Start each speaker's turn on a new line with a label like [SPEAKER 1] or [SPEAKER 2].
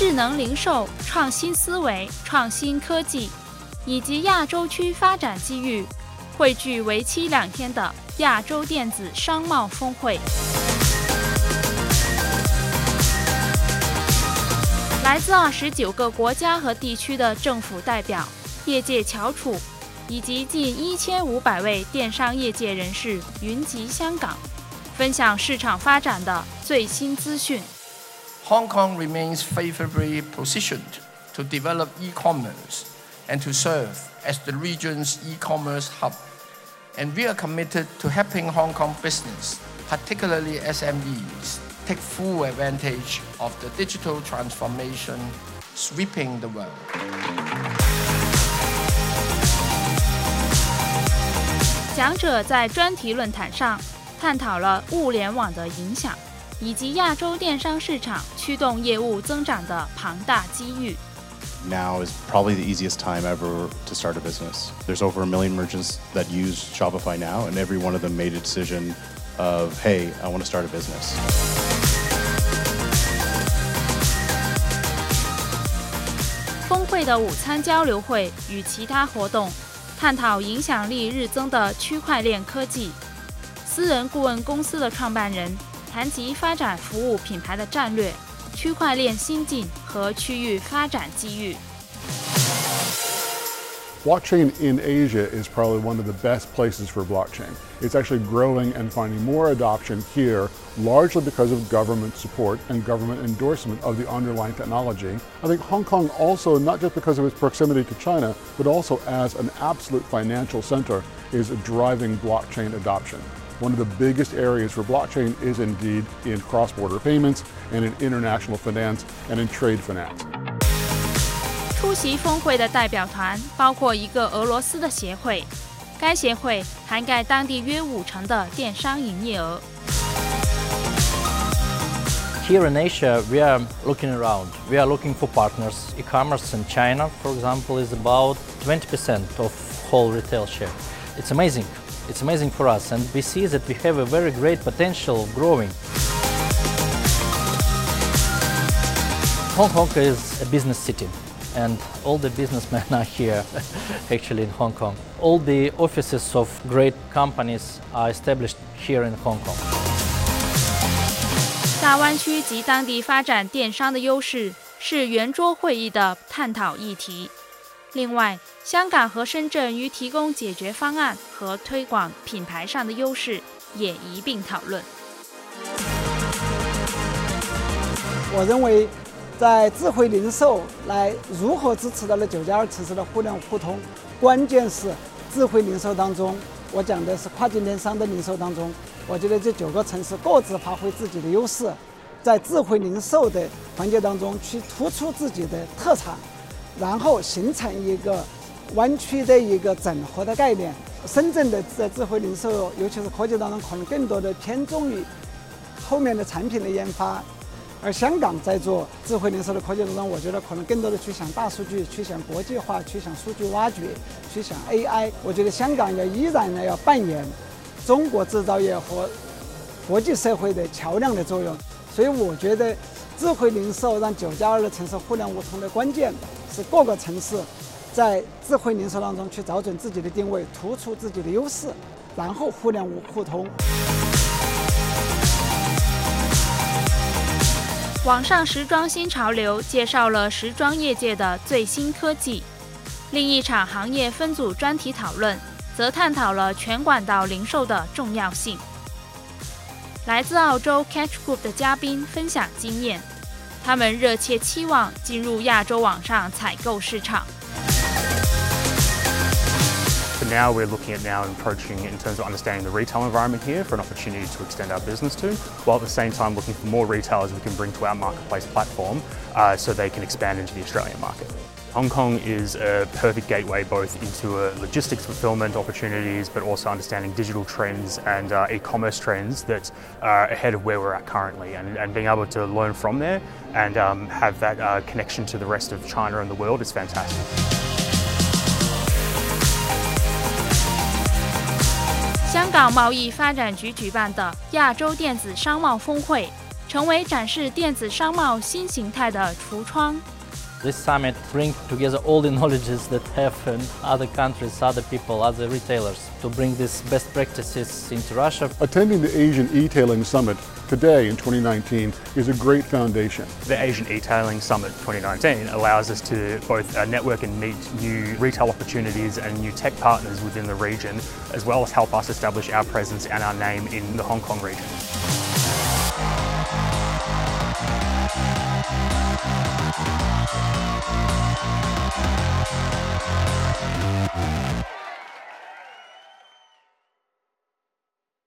[SPEAKER 1] 智能零售、创新思维、创新科技以及亚洲区发展机遇，汇聚为期两天的亚洲电子商贸峰会。来自二十九个国家和地区的政府代表、业界翘楚，以及近一千五百位电商业界人士云集香港，分享市场发展的最新资讯。
[SPEAKER 2] Hong Kong remains favorably positioned to develop e-commerce and to serve as the region's e-commerce hub. And we are committed to helping Hong Kong business, particularly SMEs, take full advantage of the digital transformation sweeping the world.
[SPEAKER 1] 讲者在专题论坛上探讨了物联网的影响， 以及亚洲电商市场驱动业务增长的庞大机遇。
[SPEAKER 3] Now is probably the easiest time ever to start a business. There's over a million merchants that use Shopify now, and every one of them made a decision of, hey, I want to start a business.
[SPEAKER 1] 峰会的午餐交流会与其他活动，探讨影响力日增的区块链科技。私人顾问公司的创办人谈及发展服务品牌的战略、区块链新进和区域发展机遇。
[SPEAKER 4] Blockchain in Asia is probably one of the best places for blockchain. It's actually growing and finding more adoption here, largely because of government support and government endorsement of the underlying technology. I think Hong Kong also, not just because of its proximity to China, but also as an absolute financial center, is driving blockchain adoption. One of the biggest areas for blockchain is indeed in cross-border payments and in international finance and in trade finance.
[SPEAKER 1] 出席峰会的代表团包括一个俄罗斯的协会，该协会涵盖当地约五成的电商营业额。
[SPEAKER 5] Here in Asia, we are looking around. We are looking for partners. E-commerce in China, for example, is about 20% of whole retail share. It's amazing. It's amazing for us, and we see that we have a very great potential of growing. Hong Kong is a business city and all the businessmen are here actually in Hong Kong. All the offices of great companies are established here in Hong Kong.
[SPEAKER 1] 大湾区及当地发展电商的优势是圆桌会议的探讨议题。 另外，香港和深圳于提供解决方案和推广品牌上的优势也一并讨论。
[SPEAKER 6] 我认为。在智慧零售来如何支持到了九加二城市的互联互通？关键是智慧零售当中，我讲的是跨境电商的零售当中，我觉得这九个城市各自发挥自己的优势，在智慧零售的环节当中去突出自己的特长，然后形成一个湾区的一个整合的概念。深圳的在智慧零售，尤其是科技当中，可能更多的偏重于后面的产品的研发。而香港在做智慧零售的科技当中，我觉得可能更多的去想大数据，去想国际化，去想数据挖掘，去想 AI。我觉得香港要依然呢要扮演中国制造业和国际社会的桥梁的作用。所以我觉得智慧零售让九加二的城市互联互通的关键是各个城市在智慧零售当中去找准自己的定位，突出自己的优势，然后互联互通。
[SPEAKER 1] 网上时装新潮流介绍了时装业界的最新科技，另一场行业分组专题讨论则探讨了全管道零售的重要性。来自澳洲 Catch Group 的嘉宾分享经验，他们热切期望进入亚洲网上采购市场。
[SPEAKER 7] now we're looking at now approaching in terms of understanding the retail environment here for an opportunity to extend our business to, while at the same time looking for more retailers we can bring to our marketplace platform uh, so they can expand into the Australian market. Hong Kong is a perfect gateway both into uh, logistics fulfillment opportunities, but also understanding digital trends and uh, e-commerce trends that are ahead of where we're at currently, and, and being able to learn from there and um, have that uh, connection to the rest of China and the world is fantastic.
[SPEAKER 1] 香港贸易发展局举办的亚洲电子商贸峰会， 成为展示电子商贸新形态的橱窗。
[SPEAKER 5] This summit brings together all the knowledges that have in other countries, other people, other retailers to bring these best practices into Russia.
[SPEAKER 4] Attending the Asian E-Tailing Summit today in 2019 is a great foundation.
[SPEAKER 7] The Asian E-Tailing Summit 2019 allows us to both uh, network and meet new retail opportunities and new tech partners within the region, as well as help us establish our presence and our name in the Hong Kong region.